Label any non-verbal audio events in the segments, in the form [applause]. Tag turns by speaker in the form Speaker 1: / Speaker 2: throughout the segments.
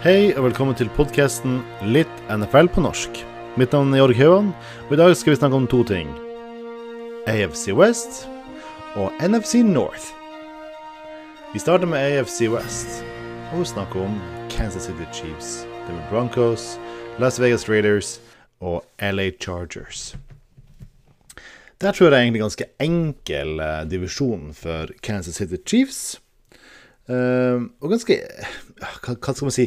Speaker 1: Hei og velkommen til podkasten Litt NFL på norsk. Mitt navn er Jorg Hauan, og i dag skal vi snakke om to ting. AFC West og NFC North. Vi starter med AFC West, og snakker om Kansas City Chiefs, Denver Broncos, Las Vegas Raiders og LA Chargers. Der tror jeg det er egentlig ganske enkel eh, divisjon for Kansas City Chiefs. Uh, og ganske hva, skal man si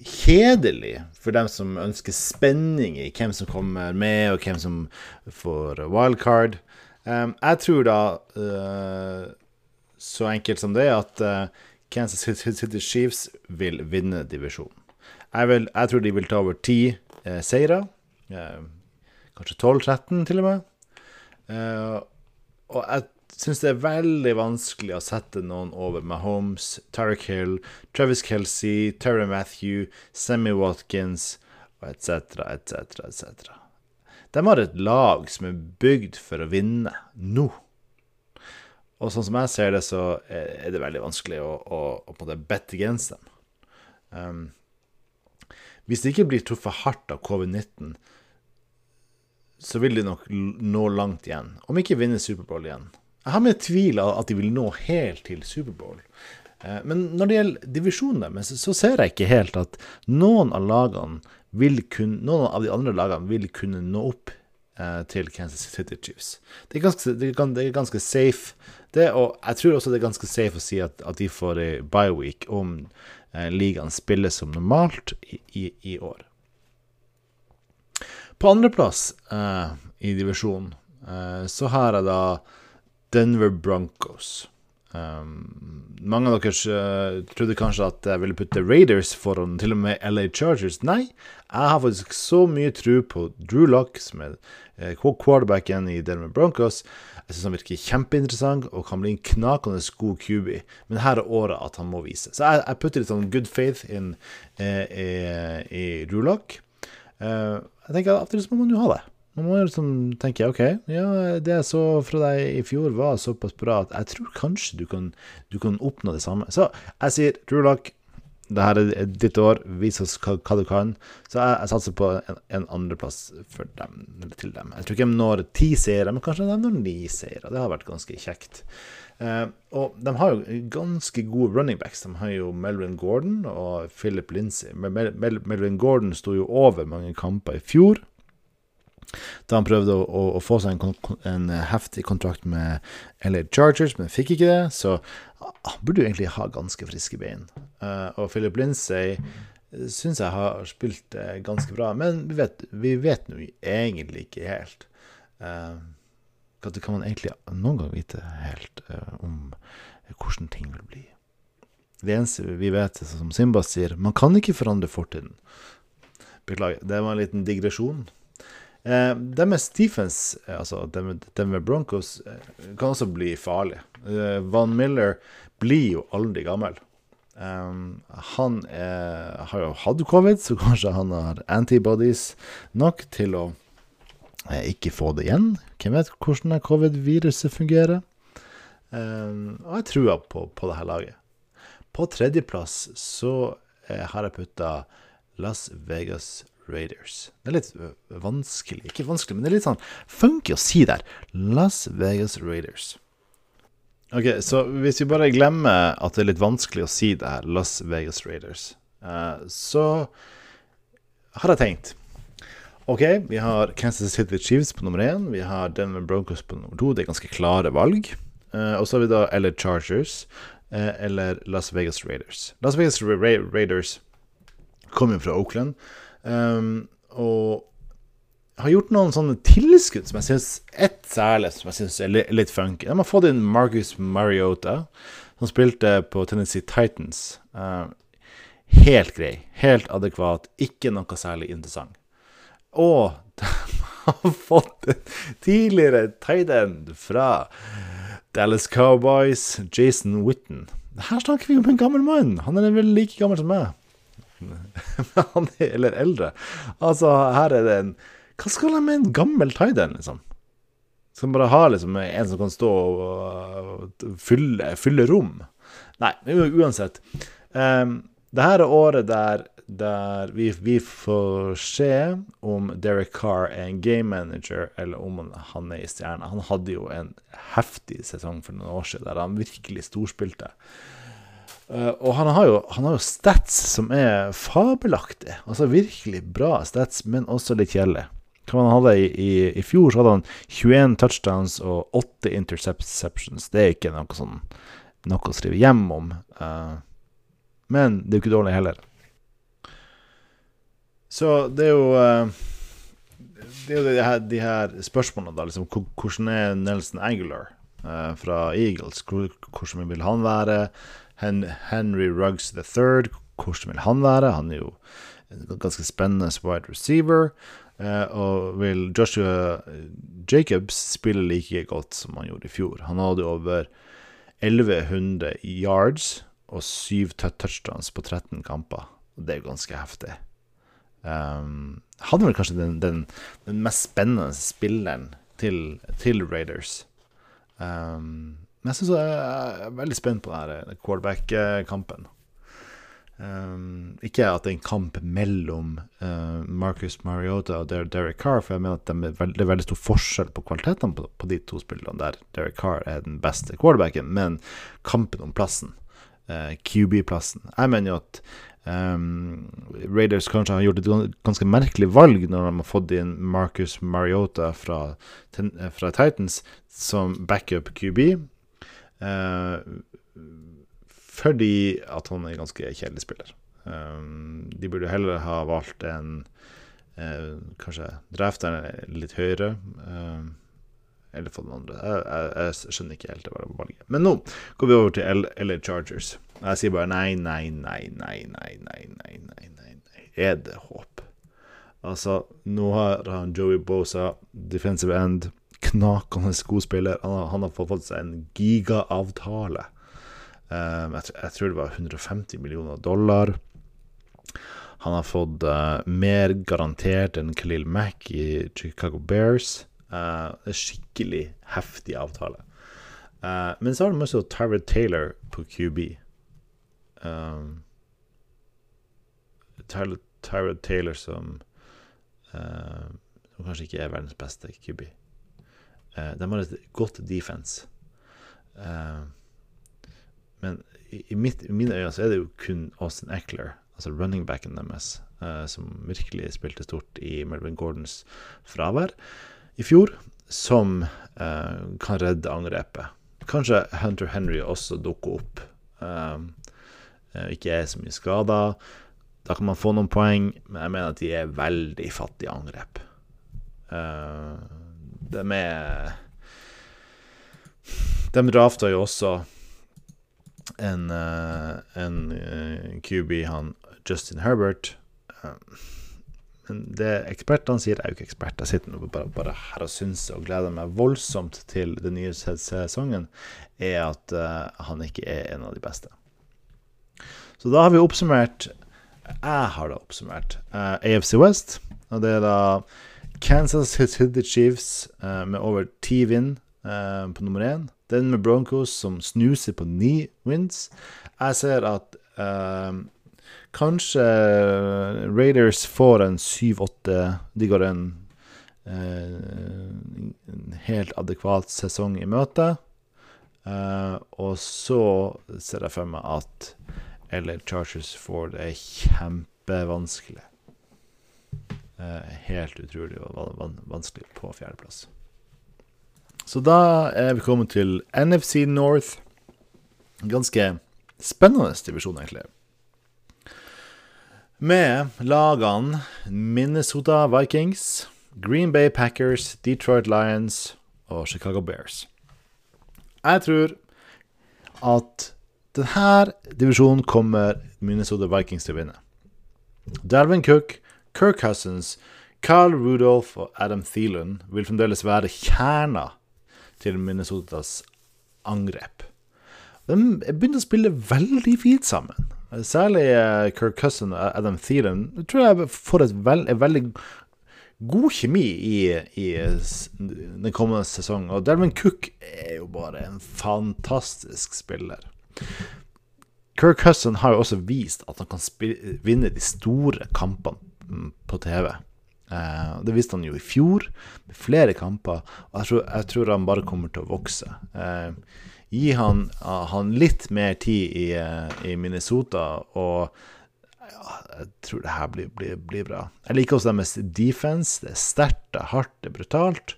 Speaker 1: Kjedelig for dem som ønsker spenning i hvem som kommer med, og hvem som får wildcard. Um, jeg tror da, uh, så enkelt som det, at uh, Kansas City Chiefs vil vinne divisjonen. Jeg, jeg tror de vil ta over ti seire. kanskje 12-13, til og med. og jeg syns det er veldig vanskelig å sette noen over Mahomes, Tarek Hill, Travis Kelsey, Terry Matthew, Sammy Watkins etc., etc., etc. De har et lag som er bygd for å vinne nå. Og sånn som jeg ser det, så er det veldig vanskelig å, å, å på en måte bette against dem. Um, hvis de ikke blir truffet hardt av covid-19, så vil de nok nå langt igjen. Om ikke vinne Superbowl igjen. Jeg har med tvil at de vil nå helt til Superbowl. Eh, men når det gjelder divisjonen deres, så ser jeg ikke helt at noen av lagene vil kunne, noen av de andre lagene vil kunne nå opp eh, til Kansas City Chiefs. Det er ganske, det er, ganske safe. Det, og jeg tror også det er ganske safe å si at, at de får ei bye week om eh, ligaen spiller som normalt i, i, i år. På andreplass eh, i divisjonen eh, så har jeg da Denver Broncos. Um, mange av dere uh, trodde kanskje at jeg ville putte Raiders foran til og med LA Chargers. Nei, jeg har faktisk så mye tro på Drew Lock, som er uh, quarterbacken i Denver Broncos. Jeg syns han virker kjempeinteressant og kan bli en knakende god QB. Men her er året at han må vise. Så jeg, jeg putter litt sånn good faith inn uh, i, i Drew Lock. Jeg tenker at av og til må man jo ha det. Man må liksom tenke OK, ja, det jeg så fra deg i fjor, var såpass bra at jeg tror kanskje du kan, du kan oppnå det samme. Så jeg sier True luck. det her er ditt år, vis oss hva, du kan. Så jeg, jeg satser på en, en andreplass til dem. Jeg tror ikke de når ti seire, men kanskje de når ni seire. Det har vært ganske kjekt. Uh, og de har jo ganske gode running backs. De har jo Melvin Gordon og Philip Lindsay. Mel Mel Melvin Gordon sto jo over mange kamper i fjor da han prøvde å, å, å få seg en, en, heftig kontrakt med LA Chargers, men fikk ikke det. Så han burde jo egentlig ha ganske friske bein. Uh, og Philip Lindsay syns jeg har spilt uh, ganske bra, men vi vet, vi vet nå egentlig ikke helt. Uh, det kan man egentlig noen gang vite helt uh, om hvordan ting vil bli. Det eneste vi vet, som Simba sier, man kan ikke forandre fortiden. Beklager, det var en liten digresjon. Eh, deres defense, eh, altså Denver Broncos, eh, kan også bli farlig. Eh, Van Miller blir jo aldri gammel. Eh, han er, har jo hatt covid, så kanskje han har antibodies nok til å eh, ikke få det igjen. Hvem vet hvordan covid-viruset fungerer? Og jeg tror på, på det her laget. På tredjeplass så eh, har jeg putta Las Vegas Raiders. Det er litt vanskelig Ikke vanskelig, men det er litt sånn funky å si der. Las Vegas Raiders. Ok, Så hvis vi bare glemmer at det er litt vanskelig å si det her, Las Vegas Raiders, uh, så har jeg tenkt OK, vi har Kansas City Chiefs på nummer én. Vi har Denver Broncos på nummer to. Det er ganske klare valg. Uh, og så har vi da eller Chargers uh, eller Las Vegas Raiders. Las Vegas Ra Raiders kommer fra Oakland. Um, og har gjort noen sånne tilskudd som jeg syns Ett særlig som jeg syns er litt funky. De har fått inn Marcus Mariota, som spilte på Tennessee Titans. Uh, helt grei, helt adekvat, ikke noe særlig interessant. Og [laughs] de har fått en tidligere tight fra Dallas Cowboys, Jason Witten. Her snakker vi om en gammel mann. Han er vel like gammel som meg. [laughs] han er, eller eldre. Altså, her er det en Hva skal han med en gammel Tidan, liksom? Skal bare ha liksom en som kan stå og fylle, fylle rom? Nei, uansett. Um, det her er året der, der vi, vi, får se om Derek Carr er en game manager, eller om han er i stjerna. Han hadde jo en heftig sesong for noen år siden der han virkelig storspilte. Uh, og han har, jo, han har, jo, stats som er fabelaktig. Altså virkelig bra stats, men også litt kjedelige. Hva han hadde i, i, i, fjor, så hadde han 21 touchdowns og 8 interceptions. Det er ikke noe, sånn, noe å skrive hjem om. Uh, men det er jo ikke dårlig heller. Så det er jo uh, Det er jo de her, de her spørsmålene, da. Liksom, hvordan er Nelson Aguilar fra Eagles? Hvordan vil han være? Henry Ruggs III, hvordan vil han være? Han er jo en ganske spennende wide receiver. Uh, og vil Joshua Jacobs spille like godt som han gjorde i fjor? Han hadde over 1100 yards og syv touchdowns på 13 kamper. Det er jo ganske heftig. Um, han er vel kanskje den, den, den mest spennende spilleren til, til Raiders. Um, men jeg syns jeg er veldig spent på denne quarterback-kampen. Um, ikke at det er en kamp mellom uh, Marcus Mariota og Derek Carr, for jeg mener at det er, veldig, veldig stor forskjell på kvalitetene på, på, de to spillerne, der Derek Carr er den beste quarterbacken, men kampen om plassen, uh, QB-plassen Jeg mener jo at um, Raiders kanskje har gjort et ganske merkelig valg når de har fått inn Marcus Mariota fra, fra Titans som backup QB. Uh, fordi at han er ganske kjedelig spiller. Um, de burde heller ha valgt en uh, Kanskje drafteren litt høyere. Uh, eller for den andre. Jeg, jeg, jeg, skjønner ikke helt det var valget. Men nå går vi over til LA Chargers. Jeg sier bare nei, nei, nei, nei, nei, nei, nei, nei, nei, nei. Er det håp? Altså, nå har han Joey Bosa, defensive end, knakende skospiller. Han han har fått seg en gigaavtale. Um, jeg, jeg, tror det var 150 millioner dollar. Han har fått uh, mer garantert enn Khalil Mack i Chicago Bears. Uh, det er skikkelig heftig avtale. Uh, men så har de også Tyrod Taylor på QB. Um, Tyrod Taylor som, som kanskje ikke er verdens beste QB. Uh, de har et godt defense. Uh, men i, i, mitt, i, mine øyne så er det jo kun Austin Eckler, altså running backen deres, uh, som virkelig spilte stort i Melvin Gordons fravær i fjor, som kan redde angrepet. Kanskje Hunter Henry også dukker opp. ikke er så mye skada. Da kan man få noen poeng, men jeg mener at de er veldig fattige angrep. Eh, de er De drafta jo også en, uh, en uh, QB, han Justin Herbert. Men det ekspertene sier, er jo ikke ekspert. Jeg sitter bare, bare, her og synser og gleder meg voldsomt til den nye sesongen, er at han ikke er en av de beste. Så da har vi oppsummert Jeg har da oppsummert AFC West. Og det er da Kansas City Chiefs uh, med over ti vinn uh, på nummer én. Den med Broncos som snuser på ni wins. Jeg ser at uh, kanskje Raiders får en syv-åtte. De går en, en helt adekvat sesong i møte. og så ser jeg for meg at LA Chargers får det kjempevanskelig. Eh, helt utrolig og vanskelig på fjerdeplass. Så da er vi kommet til NFC North. Ganske spennende divisjon, egentlig. Med lagene Minnesota Vikings, Green Bay Packers, Detroit Lions og Chicago Bears. Jeg tror at denne divisjonen kommer Minnesota Vikings til å vinne. Dalvin Cook Kirk Cousins, Carl Rudolph og Adam Thielen vil fremdeles være kjerna til Minnesotas angrep. De begynte å spille veldig fint sammen. Særlig eh, Kirk Cousin og Adam Thielen jeg tror jeg får et veld, veldig god kjemi i, i, den kommende sesongen. Og Delvin Cook er jo bare en fantastisk spiller. Kirk Cousin har jo også vist at han kan vinne de store kampene mm, på TV. Uh, det viste han jo i fjor, med flere kamper. Og jeg tror, jeg tror han bare kommer til å vokse. Eh, gi han, han, litt mer tid i, uh, i Minnesota, og ja, jeg tror det her blir, blir, blir, bra. Jeg liker også deres defense. Det er sterkt, det er hardt, det er brutalt.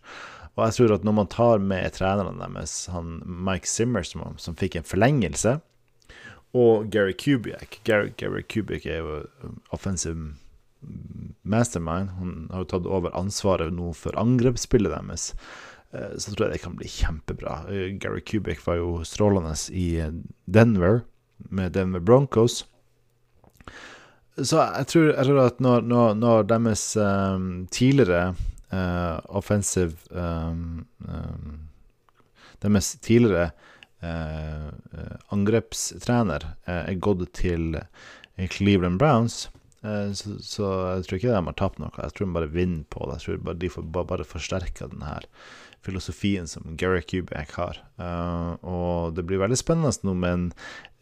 Speaker 1: Og jeg tror at når man tar med trenerne deres, han Mike Zimmer, som, som fikk en forlengelse, og Gary Kubiak Gary, Gary Kubiak er jo offensive mastermind. Han har jo tatt over ansvaret nå for angrepsspillet deres. Eh, så tror jeg det kan bli kjempebra. Eh, Gary Kubik var jo strålende i Denver, med Denver Broncos. Så jeg tror, jeg tror at når, når, når deres um, tidligere uh, offensive um, um, Deres tidligere uh, angrepstrener uh, er gått til Cleveland Browns, så, så, jeg tror ikke de har tapt noe. Jeg tror de bare vinner på det. Jeg tror bare de får bare, bare forsterker her filosofien som Gary Kubiak har. og det blir veldig spennende nå med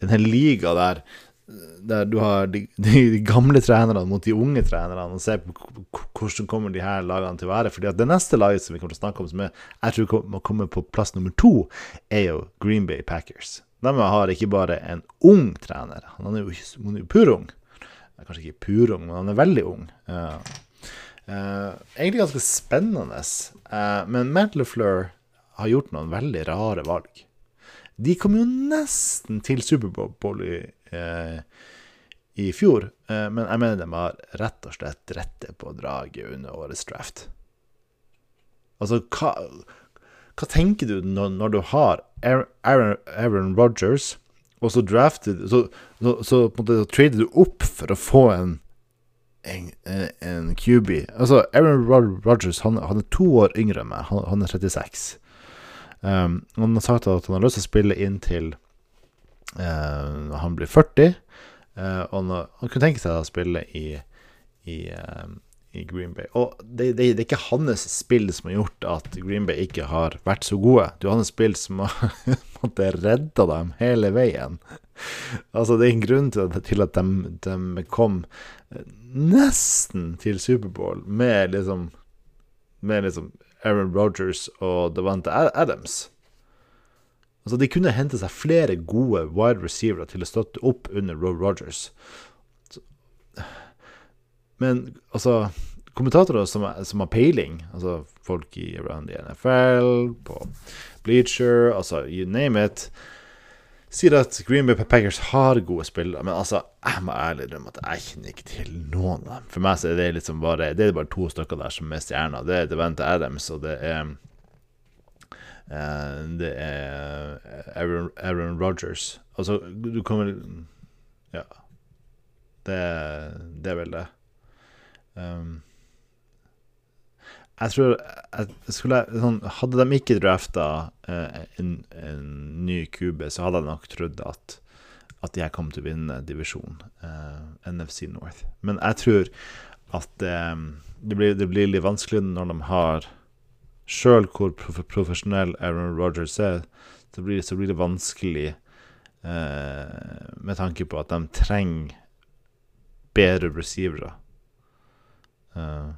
Speaker 1: en, hel liga der der du har de, de, gamle trenerne mot de unge trenerne, og ser på hvordan kommer de her lagene til å være. Fordi Det neste laget som vi kommer til å snakke om, som jeg, jeg tror må komme på plass nummer to, er jo Green Bay Packers. De har ikke bare en ung trener, han er jo, han jo purung. Kanskje ikke purung, men han er veldig ung. Uh, uh, egentlig ganske spennende. Uh, men Matt LeFleur har gjort noen veldig rare valg. De kom jo nesten til Superbowl i Eh, i fjor. Eh, men jeg mener de har rett og slett rette på draget under årets draft. Altså, hva, hva tenker du når, når, du har Aaron, Aaron Rogers, og så drafted Så, så, så på trader du opp for å få en en, en QB. Altså, Aaron Rogers han, han, er to år yngre enn meg. Han, han er 36. Um, han har sagt at han har lyst til å spille inn til Uh, han blir 40, uh, og han, han kunne tenke seg å spille i, i, uh, i Green Bay. Og det, det, det, er ikke hans spill som har gjort at Green Bay ikke har vært så gode. Det er hans spill som har [laughs] redda dem hele veien. Altså, det er en grunn til, at de, de, kom nesten til Superbowl med liksom Med liksom Aaron Rogers og Devante Adams. Altså, de kunne hente seg flere gode wide receivere til å støtte opp under Roe Rogers. Men altså Kommentatorer som, som, har peiling, altså folk i around the NFL, på Bleacher, altså you name it, sier at Green Bay Packers har gode spillere. Men altså, jeg må ærlig drømme at jeg kjenner ikke til noen av dem. For meg så er det liksom bare Det er bare to stykker der som er stjerner. Det er Devante Adams, og det er Eh, det er Aaron, Aaron Rogers. Altså, du kommer Ja. Det, det er vel det. Um, jeg tror jeg skulle, sånn, Hadde de ikke drafta uh, en, en, ny kube, så hadde jeg nok trodd at, at jeg kom til å vinne divisjon, uh, NFC North. Men jeg tror at um, det, blir, det, blir, litt vanskelig når de har sjøl hvor profesjonell Aaron Rogers er, så blir, så blir det vanskelig eh, med tanke på at de trenger bedre receivere. Uh,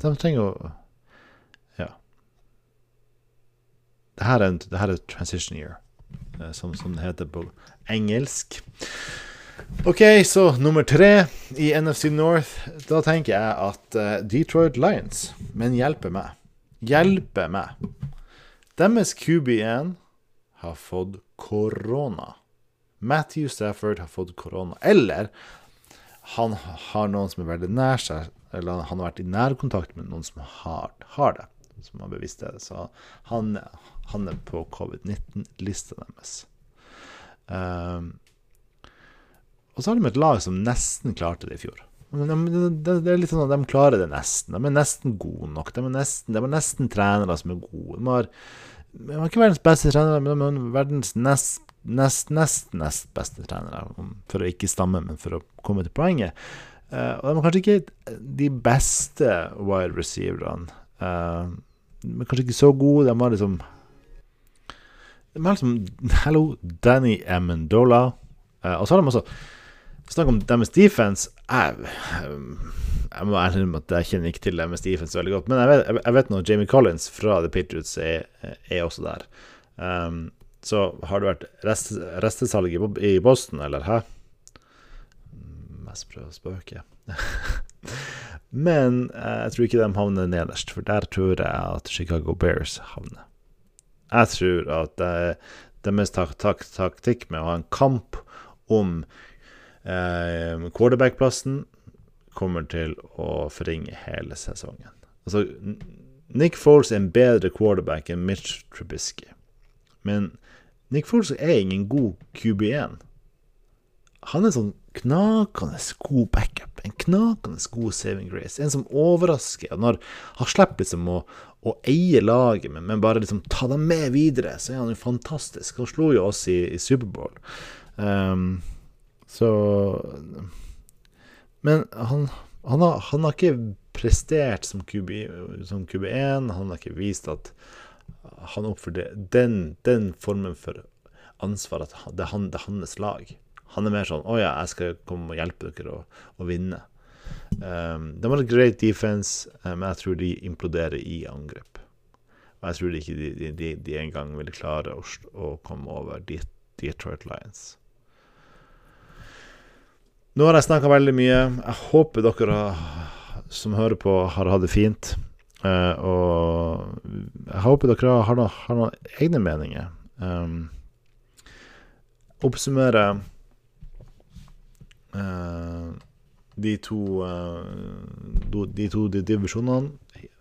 Speaker 1: de trenger å Ja. Det her er, det her er transition year, uh, som, som, det heter på engelsk. OK, så nummer tre i NFC North. Da tenker jeg at uh, Detroit Lions, men hjelper meg Hjelper meg. Deres QB1 har fått korona. Matthew Stafford har fått korona. Eller han har noen som er veldig nær seg, eller han har vært i nærkontakt med noen som har, har det. Som har bevisst det. Så han, han er på covid-19-lista deres. Um, og så har de et lag som nesten klarte det i fjor. Det, er litt sånn at De klarer det nesten. De er nesten gode nok. De er nesten, de er nesten trenere som er gode. De har, de har ikke verdens beste trenere, men de er verdens nest, nest, nest, nest beste trenere. For å ikke stamme, men for å komme til poenget. Uh, og de er kanskje ikke de beste wide receiverne. Uh, de er kanskje ikke så gode. De var liksom De var liksom Hello, Danny Amendola. Uh, og så har de også Snakk om deres defense. Jeg, jeg må ærlig innrømme at jeg kjenner ikke til deres defense veldig godt. Men jeg vet, jeg vet nå Jamie Collins fra The Patriots er, er også der. Um, så har det vært rest, restesalg i Boston, eller hæ? Mest prøve å spøke. [laughs] Men eh, jeg tror ikke de havner nederst, for der tror jeg at Chicago Bears havner. Jeg tror at deres tak tak taktikk med å ha en kamp om eh, quarterback-plassen kommer til å forringe hele sesongen. Altså, Nick Foles er en bedre quarterback enn Mitch Trubisky. Men Nick Foles er ingen god QB1. Han er sånn knakende god backup. En knakende god saving grace. En som overrasker. Når han slipper liksom å, å eie laget, men, men, bare liksom ta dem med videre, så er han jo fantastisk. Han slo jo oss i, i Superbowl. Um, så Men han, han, har, han, har, ikke prestert som, QB, som QB1. Han har ikke vist at han oppfører den, den formen for ansvar at det er, han, det er hans lag. Han er mer sånn 'Å ja, jeg skal komme og hjelpe dere å, å vinne'. Um, de har great defense, eh, men jeg tror de imploderer i angrep. Og jeg tror ikke de, de, de engang ville klare å, å, komme over Detroit Lions. Nå har jeg snakka veldig mye. Jeg håper dere som hører på, har hatt det fint. Uh, og jeg håper dere har, noen, har noen egne meninger. Um, oppsummere uh, de to uh, de to divisjonene.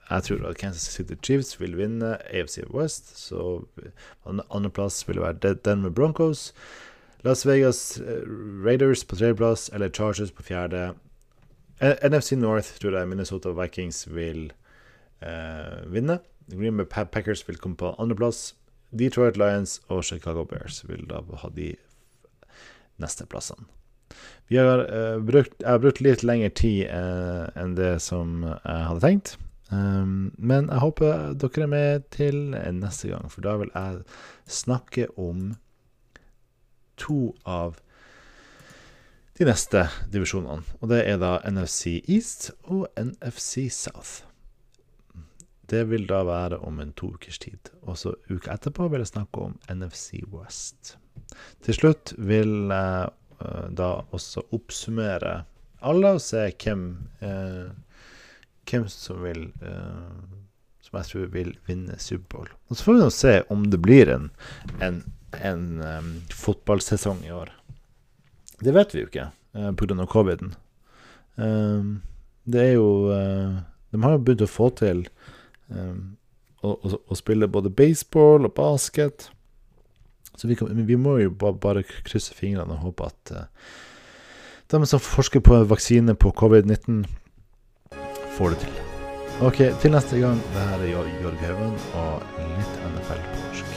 Speaker 1: Jeg tror at Kansas City Chiefs vil vinne AFC West. Så andreplass vil være Denver Broncos. Las Vegas Raiders på tredjeplass, eller Chargers på fjerde. NFC North tror jeg Minnesota Vikings vil vinne. Green Bay Packers vil komme på andreplass. Detroit Lions og Chicago Bears vil da ha de neste plassene. Vi har, uh, brukt, jeg har brukt litt lengre tid uh, enn det som jeg hadde tenkt. Um, men jeg håper dere er med til neste gang, for da vil jeg snakke om to av de neste divisjonene. Og det er da NFC East og NFC South. Det vil da være om en to ukers tid. Og så uka etterpå vil jeg snakke om NFC West. Til slutt vil jeg uh, da også oppsummere alle og se hvem eh, hvem som vil eh, Som jeg tror vil vinne Superbowl. Og så får vi nå se om det blir en, en, en um, fotballsesong i år. Det vet vi jo ikke eh, pga. coviden. Um, det er jo eh, De har jo begynt å få til um, og, og spiller spille både baseball og basket. Så vi, kan, vi må jo bare, bare, krysse fingrene og håpe at uh, de som forsker på vaksine på covid-19 får det til. Ok, til neste gang. Det her er Jørg Haugen og litt NFL på norsk.